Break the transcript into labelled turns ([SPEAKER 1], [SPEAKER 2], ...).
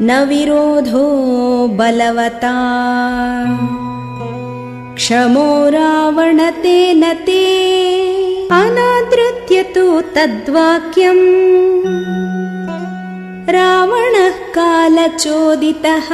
[SPEAKER 1] न विरोधो बलवता। क्षमो रावणतेन ते। अनादृत्य तु तद्वाक्यम्। रावणः कालचोदितः।